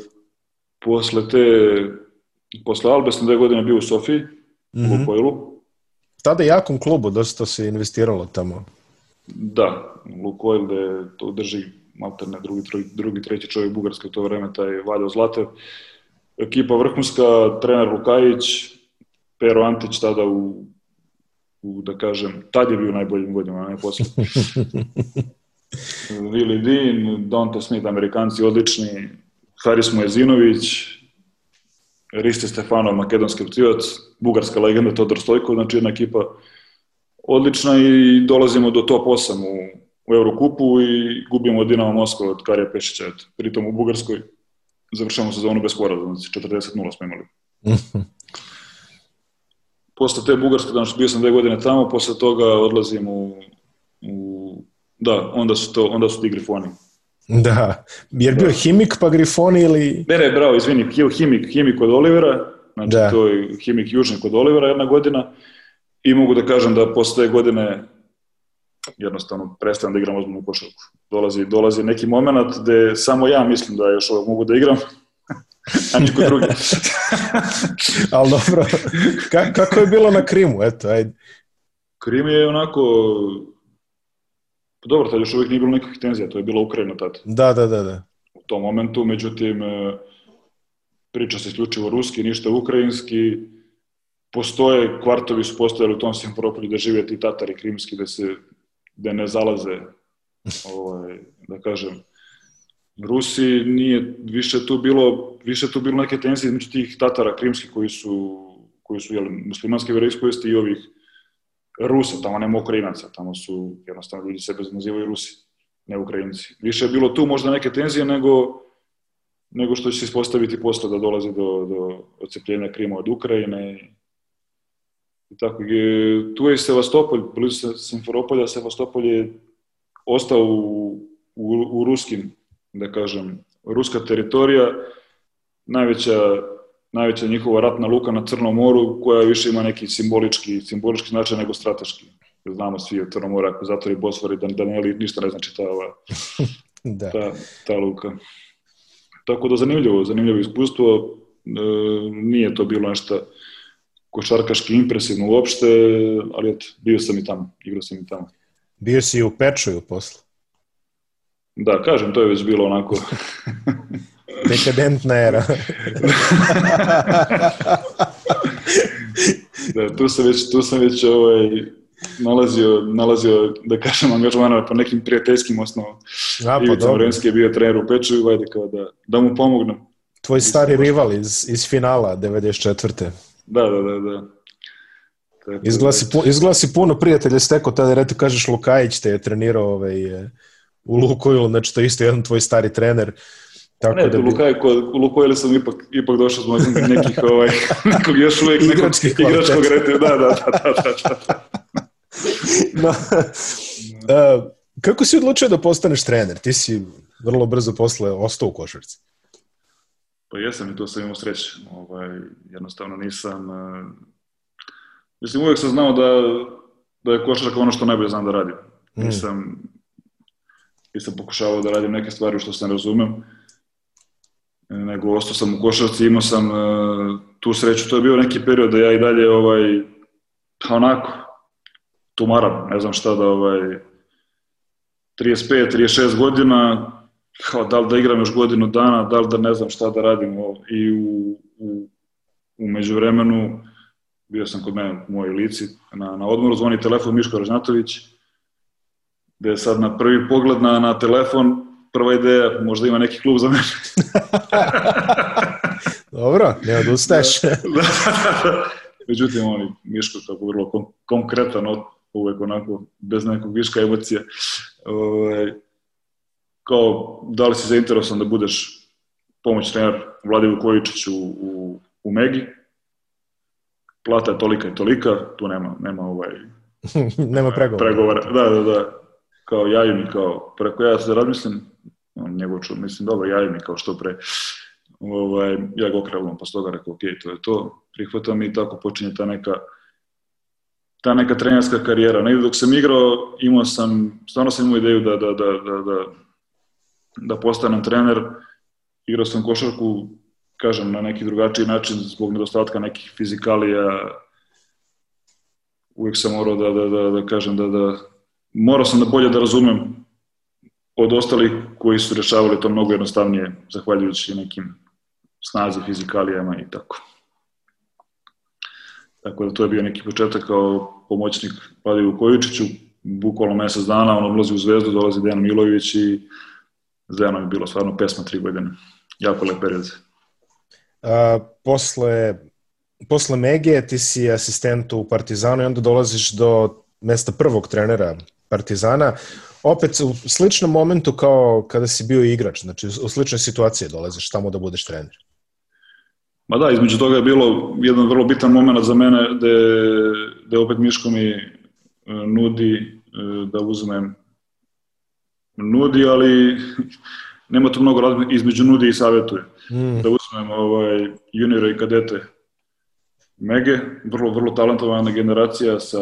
posle te, posle Albe sam dve godine bio u Sofiji, u Mhm. Lukoilu. Tada je jakom klubu, dosta se investiralo tamo. Da, Lukoil gde to drži malterne drugi, drugi, treći čovjek Bugarske u to vreme, taj Valjo Zlatev. Ekipa vrhunska, trener Lukajić, Pero Antić tada u, u da kažem, tad je bio najboljim godinama, ne posle. Willi Dean, Dante Smith, Amerikanci odlični, Haris Mojezinović, Riste Stefanov, makedonski opcivac, bugarska legenda Todor Stojko, znači jedna ekipa odlična i dolazimo do top 8 u, u Eurokupu i gubimo od Dinama Moskva od Karija Pešića, eto. pritom u Bugarskoj završamo sezonu bez poraza, znači 40-0 smo imali. Posle te Bugarske, znači bio sam dve godine tamo, posle toga odlazim u, u da, onda su to, onda su ti grifoni. Da. Jer bio Himik pa Grifoni ili... Ne, ne, bravo, izvini, Himik, Himik kod Olivera, znači Da. to je Himik Južni kod Olivera jedna godina i mogu da kažem da posle godine jednostavno prestajem da igram ozbiljnu košarku. Dolazi, dolazi neki moment gde samo ja mislim da još ovo mogu da igram, a niko drugi. Ali dobro, Ka kako je bilo na Krimu? Eto, ajde. Krim je onako, pa dobro, tad još uvijek nije bilo nekakvih tenzija, to je bila Ukrajina tad. Da, da, da, da. u tom momentu, međutim, e, priča se isključivo ruski, ništa ukrajinski, postoje, kvartovi su postojali u tom Simferopolju da žive ti Tatari krimski, da se da ne zalaze, ovaj, da kažem, Rusi nije više tu bilo više tu bilo neke tenzije između tih Tatara krimskih koji su koji su jel, muslimanske veroispovesti i ovih Rusa, tamo nema Ukrajinaca, tamo su jednostavno ljudi sebe nazivaju Rusi, ne Ukrajinci. Više je bilo tu možda neke tenzije nego, nego što će se ispostaviti posle da dolazi do, do odcepljenja Krima od Ukrajine. I tako, je, tu je Sevastopolj, blizu Simferopolja, Sevastopolj je ostao u, u, u ruskim, da kažem, ruska teritorija, najveća najveća njihova ratna luka na Crnom moru, koja više ima neki simbolički, simbolički značaj nego strateški. Znamo svi od Crnog mora, ako zatvori Bosfor i Dan Daneli, ništa ne znači ta, ova, da. ta, ta luka. Tako da zanimljivo, zanimljivo iskustvo. E, nije to bilo nešto košarkaški impresivno uopšte, ali et, bio sam i tamo, igrao sam i tamo. Bio si i u Pečuju posle? Da, kažem, to je već bilo onako Dekadentna era. da, tu sam već, tu sam već ovaj, nalazio, nalazio, da kažem, angažmana po nekim prijateljskim osnovama. Ja, pa Ivica Vrenski je bio trener u Peču i vajde kao da, da mu pomognem. Tvoj stari rival iz, iz finala 94. Da, da, da, da. Izglasi, izglasi puno prijatelja steko, tada reto kažeš Lukajić te je trenirao ovaj, u Lukovilu, znači to je isto jedan tvoj stari trener Tako ne, da bi... Lukaj, kod Lukojele sam ipak, ipak došao zbog nekih, ovaj, nekog još uvijek nekog igračkog rete. Da, da, da, da, da. da. no, uh, kako si odlučio da postaneš trener? Ti si vrlo brzo posle ostao u košarci. Pa jesam i to sam imao sreće. Ovaj, jednostavno nisam... Uh, mislim, uvijek sam znao da, da je košarka ono što najbolje znam da radim. Mm. Nisam, nisam pokušavao da radim neke stvari što se ne razumem nego ostao sam u košarci, imao sam uh, tu sreću, to je bio neki period da ja i dalje ovaj, pa onako, tumaram, ne znam šta da ovaj, 35, 36 godina, kao da li da igram još godinu dana, da li da ne znam šta da radim i u, u, u međuvremenu bio sam kod mene u mojoj lici na, na odmoru, zvoni telefon Miško Ražnatović, gde je sad na prvi pogled na, na telefon prva ideja, možda ima neki klub za mene. Dobro, ne odustaješ. da, da, da. Međutim, oni, Miško, kako vrlo kon konkretan, uvek onako, bez nekog viška emocije, ove, ovaj, kao, da li si zainteresovan da budeš pomoć trener Vladi Vukovičić u, u, u Megi, plata je tolika i tolika, tu nema, nema ovaj, nema pregovora. pregovora. Da, da, da. Kao jaju mi, kao, preko ja se razmislim, on njegov čud, mislim, dobro, javi mi kao što pre. Ovaj, ja ga okrevam, pa stoga rekao, ok, to je to, prihvatam i tako počinje ta neka ta neka trenerska karijera. Negde dok sam igrao, imao sam, stvarno sam imao ideju da, da, da, da, da, da postanem trener. Igrao sam košarku, kažem, na neki drugačiji način zbog nedostatka nekih fizikalija. Uvijek sam morao da, da, da, da kažem da, da morao sam da bolje da razumem od ostalih koji su rešavali to mnogo jednostavnije, zahvaljujući nekim snazi, fizikalijama i tako. Tako da to je bio neki početak kao pomoćnik Vladi Vukovičiću, bukvalno mesec dana, on odlazi u Zvezdu, dolazi Dejan Milović i Zdenom je bilo stvarno pesma tri godine. Jako lep period. A, posle, posle Mege ti si asistent u Partizanu i onda dolaziš do mesta prvog trenera Partizana opet u sličnom momentu kao kada si bio igrač, znači u sličnoj situaciji dolaziš tamo da budeš trener. Ma da, između toga je bilo jedan vrlo bitan moment za mene gde, gde opet Miško mi e, nudi e, da uzmem nudi, ali nema tu mnogo razlika između nudi i savjetuje. Mm. Da uzmem ovaj, juniora i kadete Mege, vrlo, vrlo talentovana generacija sa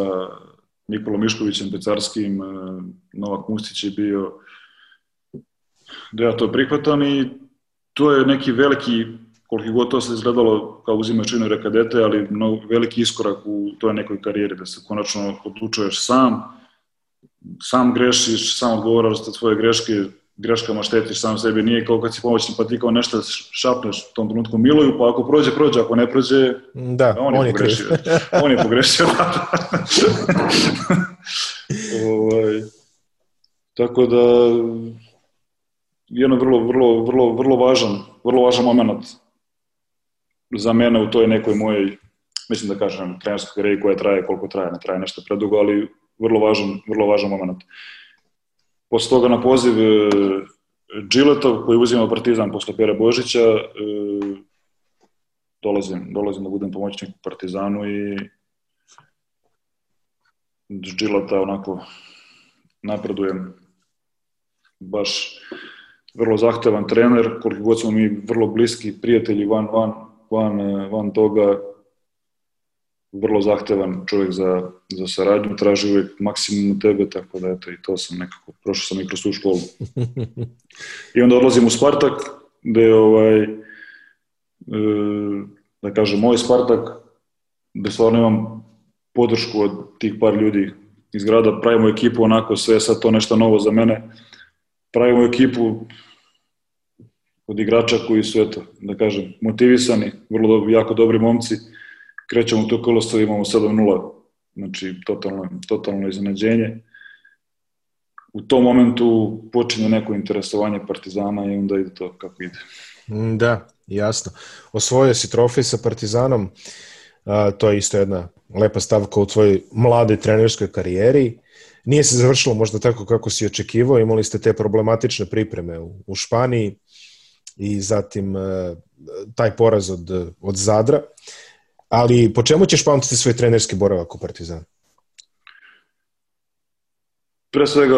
Nikolom Miškovićem Pecarskim, e, Novak Mustić je bio da ja to prihvatam i to je neki veliki, koliko god to se izgledalo kao uzimaš činore kadete, ali mnogo, veliki iskorak u toj nekoj karijeri, da se konačno odlučuješ sam, sam grešiš, sam odgovaraš za svoje greške, greškama štetiš sam sebi, nije kao kad si pomoćni pa ti kao nešto šapneš u tom trenutku miluju, pa ako prođe, prođe, ako ne prođe, da, on, on je pogrešio. on je pogrešio, da. ovaj, tako da, jedno vrlo, vrlo, vrlo, vrlo važan, vrlo važan moment za mene u toj nekoj mojoj mislim da kažem, trenerska karijera koja traje koliko traje, ne traje nešto predugo, ali vrlo važan, vrlo važan moment. Posle toga na poziv e, Džiletov koji uzima Partizan posle Pere Božića e, dolazim, dolazim da budem pomoćnik Partizanu i Džileta onako napredujem. Baš vrlo zahtevan trener, koliko god smo mi vrlo bliski prijatelji van, van, van, van toga, vrlo zahtevan čovjek za, za saradnju, traži uvijek maksimum od tebe, tako da eto i to sam nekako, prošao sam i kroz tu školu. I onda odlazim u Spartak, gde je ovaj, e, da kažem, moj Spartak, gde stvarno imam podršku od tih par ljudi iz grada, pravimo ekipu onako, sve sad to nešto novo za mene, pravimo ekipu od igrača koji su, eto, da kažem, motivisani, vrlo dobro, jako dobri momci, krećemo to kolosto, imamo 7-0, znači totalno, totalno iznenađenje. U tom momentu počinje neko interesovanje Partizana i onda ide to kako ide. Mm, da, jasno. Osvojio si trofej sa Partizanom, a, to je isto jedna lepa stavka u tvojoj mlade trenerskoj karijeri. Nije se završilo možda tako kako si očekivao, imali ste te problematične pripreme u, u Španiji i zatim a, taj poraz od, od Zadra. Ali po čemu ćeš pamtiti svoj trenerski boravak u Partizanu? Pre svega,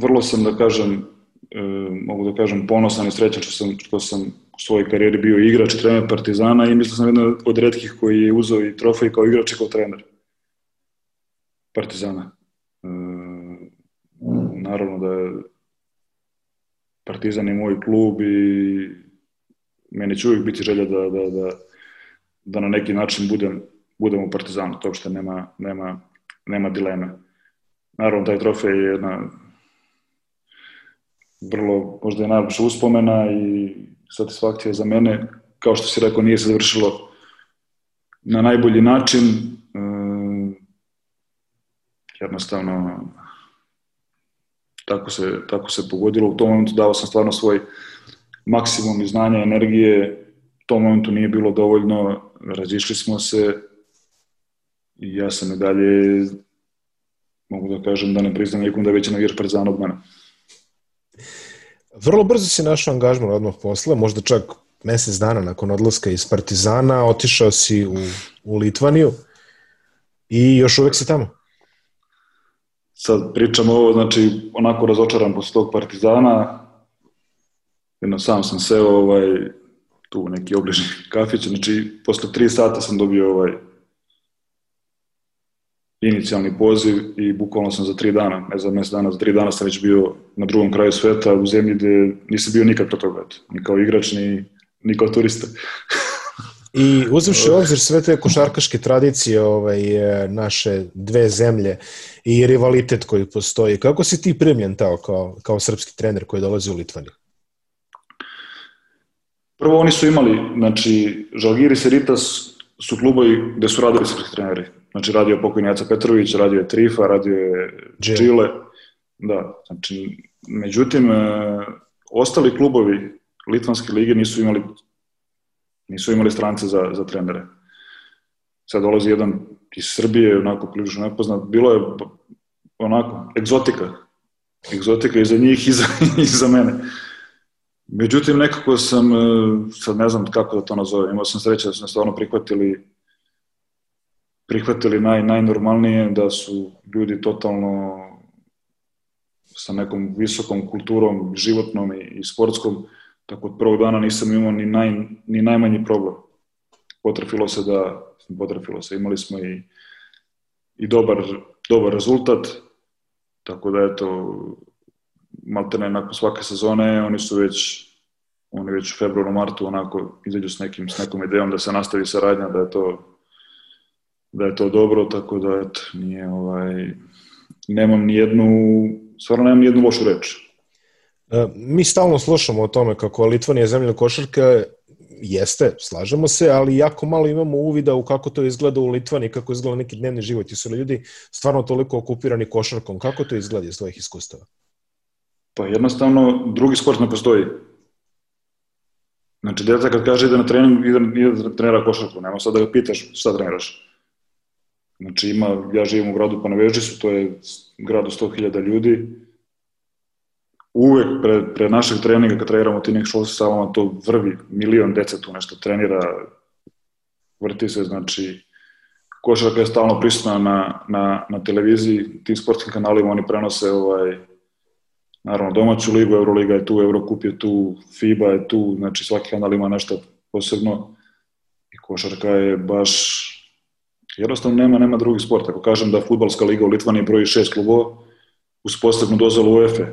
vrlo sam, da kažem, e, mogu da kažem, ponosan i srećan što sam, što sam u svojoj karijeri bio igrač trener Partizana i mislim sam jedan od redkih koji je uzao i trofej kao igrač i kao trener Partizana. E, naravno da je Partizan je moj klub i meni će uvijek biti želja da, da, da, da na neki način budem, budem u Partizanu, to uopšte nema, nema, nema dileme. Naravno, taj trofej je jedna vrlo, možda je najbolša uspomena i satisfakcija za mene. Kao što si rekao, nije se završilo na najbolji način. E, jednostavno, tako se, tako se pogodilo. U tom momentu dao sam stvarno svoj maksimum i znanja, energije. U tom momentu nije bilo dovoljno razišli smo se i ja sam i dalje mogu da kažem da ne priznam nikom da je veći navijač Partizana od mene. Vrlo brzo si našao angažman odmah posle, možda čak mesec dana nakon odlaska iz Partizana, otišao si u, u Litvaniju i još uvek si tamo. Sad pričam ovo, znači, onako razočaran posle tog Partizana, jedno sam sam seo, ovaj, tu neki obližni kafić, znači posle tri sata sam dobio ovaj inicijalni poziv i bukvalno sam za tri dana, ne za mesec dana, za tri dana sam već bio na drugom kraju sveta, u zemlji gde nisam bio nikad pro toga, ni kao igrač, ni, ni kao turista. I uzavši obzir sve te košarkaške tradicije ovaj, naše dve zemlje i rivalitet koji postoji, kako si ti primljen tao kao, kao srpski trener koji dolazi u Litvaniju? Prvo oni su imali, znači, Žalgiris i Ritas su klubovi gde su radili srpski treneri. Znači, radio pokojni Jaca Petrović, radio je Trifa, radio je Čile. Da, znači, međutim, e, ostali klubovi Litvanske lige nisu imali nisu imali strance za, za trenere. Sad dolazi jedan iz Srbije, onako prilično nepoznat. Bilo je onako, egzotika. Egzotika i za njih i za, i za mene. Međutim, nekako sam, e, sad ne znam kako da to nazovem, imao sam sreće da su stvarno prihvatili prihvatili naj, najnormalnije da su ljudi totalno sa nekom visokom kulturom životnom i, i sportskom, tako od prvog dana nisam imao ni, naj, ni najmanji problem. Potrefilo se da, potrefilo se, imali smo i, i dobar, dobar rezultat, tako da eto, maltene nakon svake sezone, oni su već oni već u februaru, martu onako izađu s, nekim, s nekom idejom da se nastavi saradnja, da je to da je to dobro, tako da eto, nije ovaj, nemam ni jednu, stvarno nemam ni jednu lošu reč. E, mi stalno slušamo o tome kako Litvanija zemlja košarka jeste, slažemo se, ali jako malo imamo uvida u kako to izgleda u Litvani, kako izgleda neki dnevni život. I su li ljudi stvarno toliko okupirani košarkom? Kako to izgleda iz tvojih iskustava? Pa jednostavno drugi sport ne postoji. Znači, djeca kad kaže ide na trening, ide, ide da trenira košarku, nema sad da ga pitaš šta treniraš. Znači, ima, ja živim u gradu Panavežisu, to je grad od 100.000 ljudi. Uvek pre, pre našeg treninga, kad treniramo ti nekih školskih salama, to vrvi, milion deca tu nešto trenira, vrti se, znači, košarka je stalno prisutna na, na, na televiziji, tim sportskim kanalima oni prenose ovaj, naravno domaću ligu, Euroliga je tu, Eurocup je tu, FIBA je tu, znači svaki kanal ima nešto posebno i košarka je baš jednostavno nema, nema drugi sport. Ako kažem da futbalska liga u Litvaniji broji šest klubova, uz posebnu dozvolu UEFA,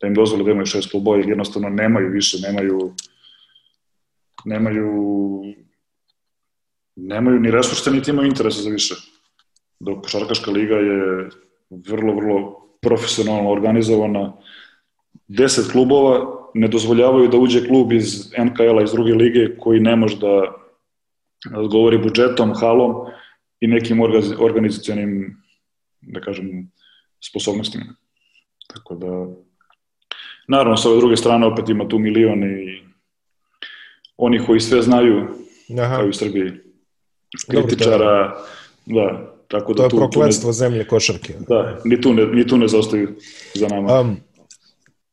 da im dozvole da imaju šest klubova, jednostavno nemaju više, nemaju nemaju nemaju ni resursa, niti imaju interesa za više. Dok košarkaška liga je vrlo, vrlo profesionalno organizovana, deset klubova ne dozvoljavaju da uđe klub iz NKL-a, iz druge lige, koji ne može da odgovori budžetom, halom i nekim organizacijonim, da kažem, sposobnostima. Tako da, naravno, sa ove druge strane opet ima tu milione i oni koji sve znaju, Aha. kao i u Srbiji, kritičara, Dobro, da. da, tako da to je tu, prokledstvo tu ne, zemlje košarke. Da, ni tu ne, ni tu ne zaostaju za nama. Um,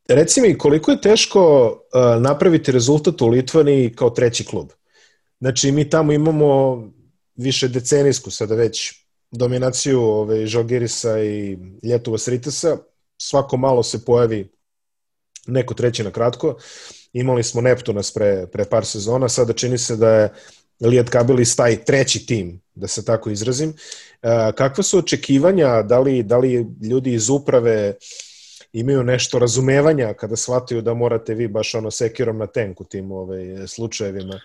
Reci mi, koliko je teško uh, napraviti rezultat u Litvani kao treći klub? Znači, mi tamo imamo više decenijsku sada već dominaciju ove, Žalgirisa i Ljetova Sritesa. Svako malo se pojavi neko treći na kratko. Imali smo Neptunas pre, pre par sezona, sada čini se da je Lijat Kabilis taj treći tim, da se tako izrazim. Uh, kakva su očekivanja, da li, da li ljudi iz uprave uh, imaju nešto razumevanja kada shvataju da morate vi baš ono sekirom na tenku tim ovaj, slučajevima.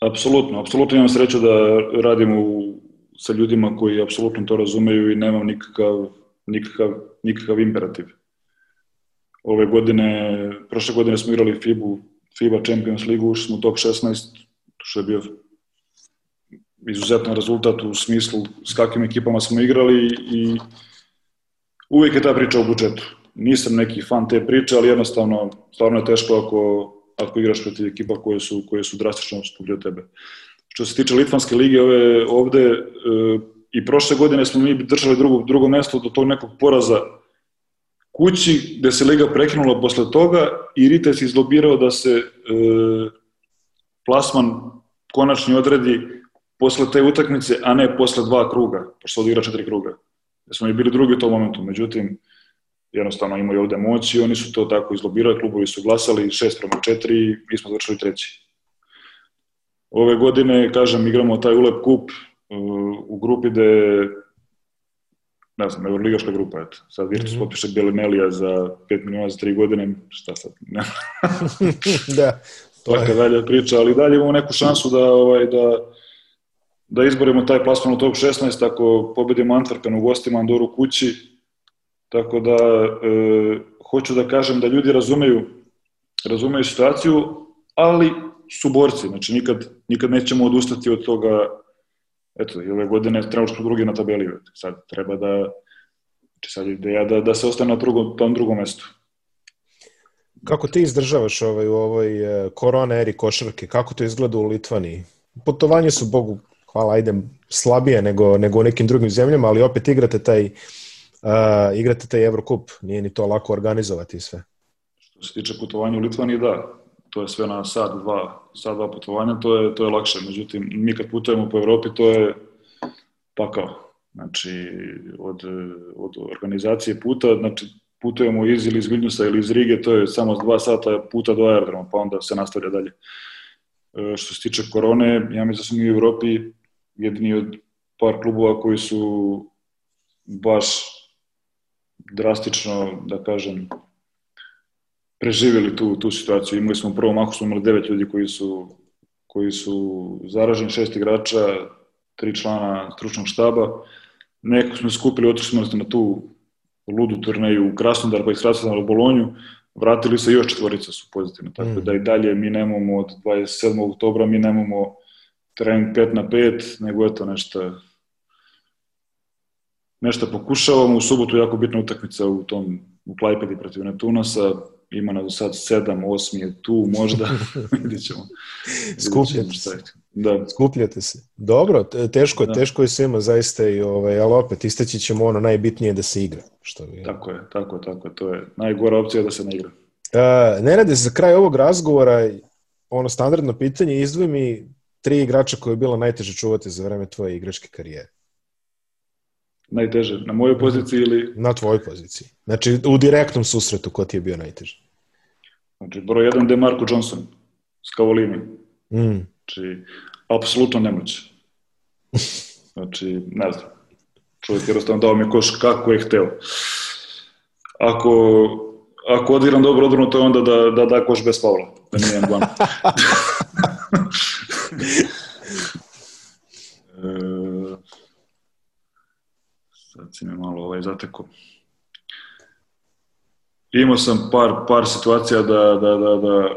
Apsolutno, apsolutno imam sreću da radim u, sa ljudima koji apsolutno to razumeju i nemam nikakav, nikakav, nikakav imperativ. Ove godine, prošle godine smo igrali FIBU, FIBA Champions League, ušli smo u top 16, što je bio izuzetan rezultat u smislu s kakvim ekipama smo igrali i uvijek je ta priča o budžetu. Nisam neki fan te priče, ali jednostavno, stvarno je teško ako, ako igraš protiv ekipa koje su, koje su drastično skuplje od tebe. Što se tiče Litvanske lige, ove, ovde e, i prošle godine smo mi držali drugo, drugo mesto do tog nekog poraza kući, gde se liga prekinula posle toga i Rites izlobirao da se e, plasman konačni odredi posle te utakmice, a ne posle dva kruga, pošto odigra četiri kruga da smo i bili drugi u tom momentu, međutim, jednostavno imaju ovde moći, oni su to tako izlobirali, klubovi su glasali 6 prema 4 i mi smo završili treći. Ove godine, kažem, igramo taj ulep kup uh, u grupi gde ne znam, Euroligaška grupa, eto. Sad Virtus mm -hmm. potpiše Belimelija za 5 miliona za 3 godine, šta sad, ne. da. To je dalje priča, ali dalje imamo neku šansu da, ovaj, da da izborimo taj plasman u top 16 ako pobedimo Antwerpen u gostima Andoru kući. Tako da e, hoću da kažem da ljudi razumeju razumeju situaciju, ali su borci, znači nikad, nikad nećemo odustati od toga eto, i ove godine trenutno smo drugi na tabeli, sad treba da znači sad ideja da, da se ostane na drugom, tom drugom mestu. Kako ti izdržavaš ovaj, u ovoj e, korona eri košarke? Kako to izgleda u Litvaniji? Putovanje su, Bogu hvala, idem slabije nego, nego u nekim drugim zemljama, ali opet igrate taj, uh, igrate taj Eurocup, nije ni to lako organizovati sve. Što se tiče putovanja u Litvaniji, da, to je sve na sad, dva, sad dva putovanja, to je, to je lakše. Međutim, mi kad putujemo po Evropi, to je pakao. Znači, od, od organizacije puta, znači, putujemo iz ili iz Vilniusa ili iz Rige, to je samo dva sata puta do aerodroma, pa onda se nastavlja dalje. E, što se tiče korone, ja mislim da smo mi u Evropi jedini od par klubova koji su baš drastično, da kažem, preživjeli tu, tu situaciju. Imali smo u prvom mahu smo imali devet ljudi koji su, koji su zaraženi, šest igrača, tri člana stručnog štaba. Neko smo skupili, otišli smo na tu ludu turneju u Krasnodar, pa iz Krasnodara u Bolonju, vratili se još četvorica su pozitivne, tako mm. da i dalje mi nemamo od 27. oktobra mi nemamo trening 5 na 5, nego eto nešto nešto pokušavamo. U subotu jako bitna utakmica u tom u Klajpedi protiv Neptunasa. ima nas do sad sedam, osmi je tu, možda, vidjet ćemo. Skupljate se. Da. Skupljate se. Dobro, teško, da. teško je svima zaista, i, ovaj, ali opet istaći ćemo ono najbitnije da se igra. Što je. Tako je, tako je, tako je. To je najgora opcija da se ne igra. Uh, Nenade, za kraj ovog razgovora, ono standardno pitanje, izdvoji mi tri igrača koje je bilo najteže čuvati za vreme tvoje igračke karijere najteže? Na mojoj poziciji ili... Na tvojoj poziciji. Znači, u direktnom susretu ko ti je bio najteži? Znači, broj jedan je Marko Johnson s Kavolini. Mm. Znači, apsolutno nemoć. Znači, ne znam. Čovjek jednostavno dao mi koš kako je hteo. Ako, ako odigram dobro odbranu, to je onda da, da da koš bez faula. Da nije jedan sad si me malo ovaj, zateko. Imao sam par, par situacija da, da, da, da,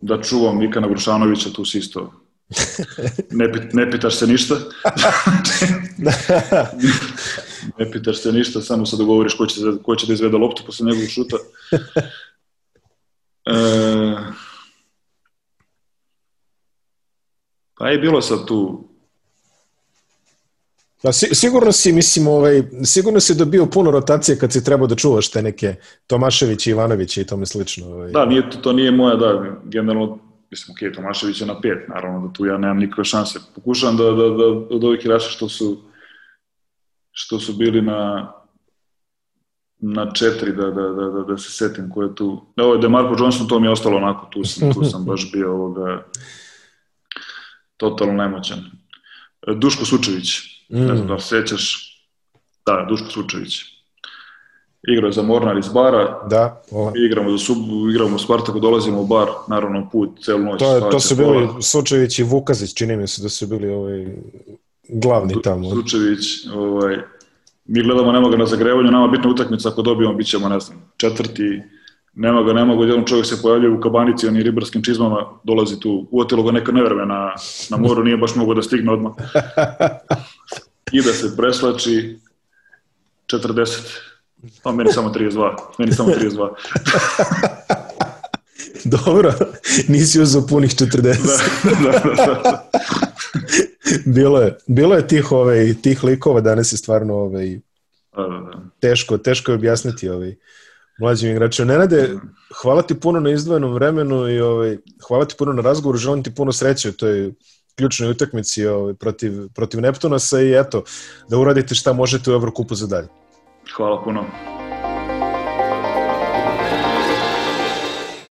da čuvam Mikana Grušanovića, tu si isto ne, pit, ne pitaš se ništa. ne pitaš se ništa, samo se dogovoriš ko će, ko će da izvede loptu posle njegovog šuta. E, pa je bilo sad tu Pa sigurno si, mislim, ovaj, sigurno si dobio puno rotacije kad si trebao da čuvaš te neke Tomašević i Ivanović i tome slično. Ovaj. Da, nije, to, to nije moja, da, generalno, mislim, ok, Tomašević je na pet, naravno da tu ja nemam nikakve šanse. Pokušavam da, da, da od ovih igrača što su, što su bili na, na četiri, da, da, da, da, da se setim ko je tu. Da, ovo je DeMarco Johnson, to mi je ostalo onako, tu sam, tu sam baš bio ovoga, totalno nemoćan. Duško Sučević, Mm. Ne znam da sećaš. Da, Duško Sučević. Igrao je za Mornar iz bara. Da. O. Igramo za Subu, igramo u Spartaku, dolazimo u bar, naravno put, celu noć. To, je, to su bili Sučević i Vukazić, čini mi se da su bili ovaj, glavni tamo. Sučević, ovaj, mi gledamo, nema ga na zagrevanju, nama bitna utakmica, ako dobijemo, bit ćemo, ne znam, četvrti, nema ga, nema ga, jedan čovjek se pojavljuje u kabanici, oni ribarskim čizmama, dolazi tu, uotilo ga neka nevreme na, na moru, nije baš mogo da stigne odmah. I da se preslači 40. Pa meni samo 32. Meni samo 32. Dobro, nisi uzao punih 40. da, da, da, da. bilo je, bilo je tih, ovaj, tih likova, danas je stvarno ovaj, da, da, da. teško, teško je objasniti ovaj, mlađim igračima. Nenade, hvala ti puno na izdvojenom vremenu i ovaj, hvala ti puno na razgovoru, želim ti puno sreće u toj ključnoj utakmici ovaj, protiv, protiv Neptunasa i eto, da uradite šta možete u Evrokupu za dalje. Hvala puno.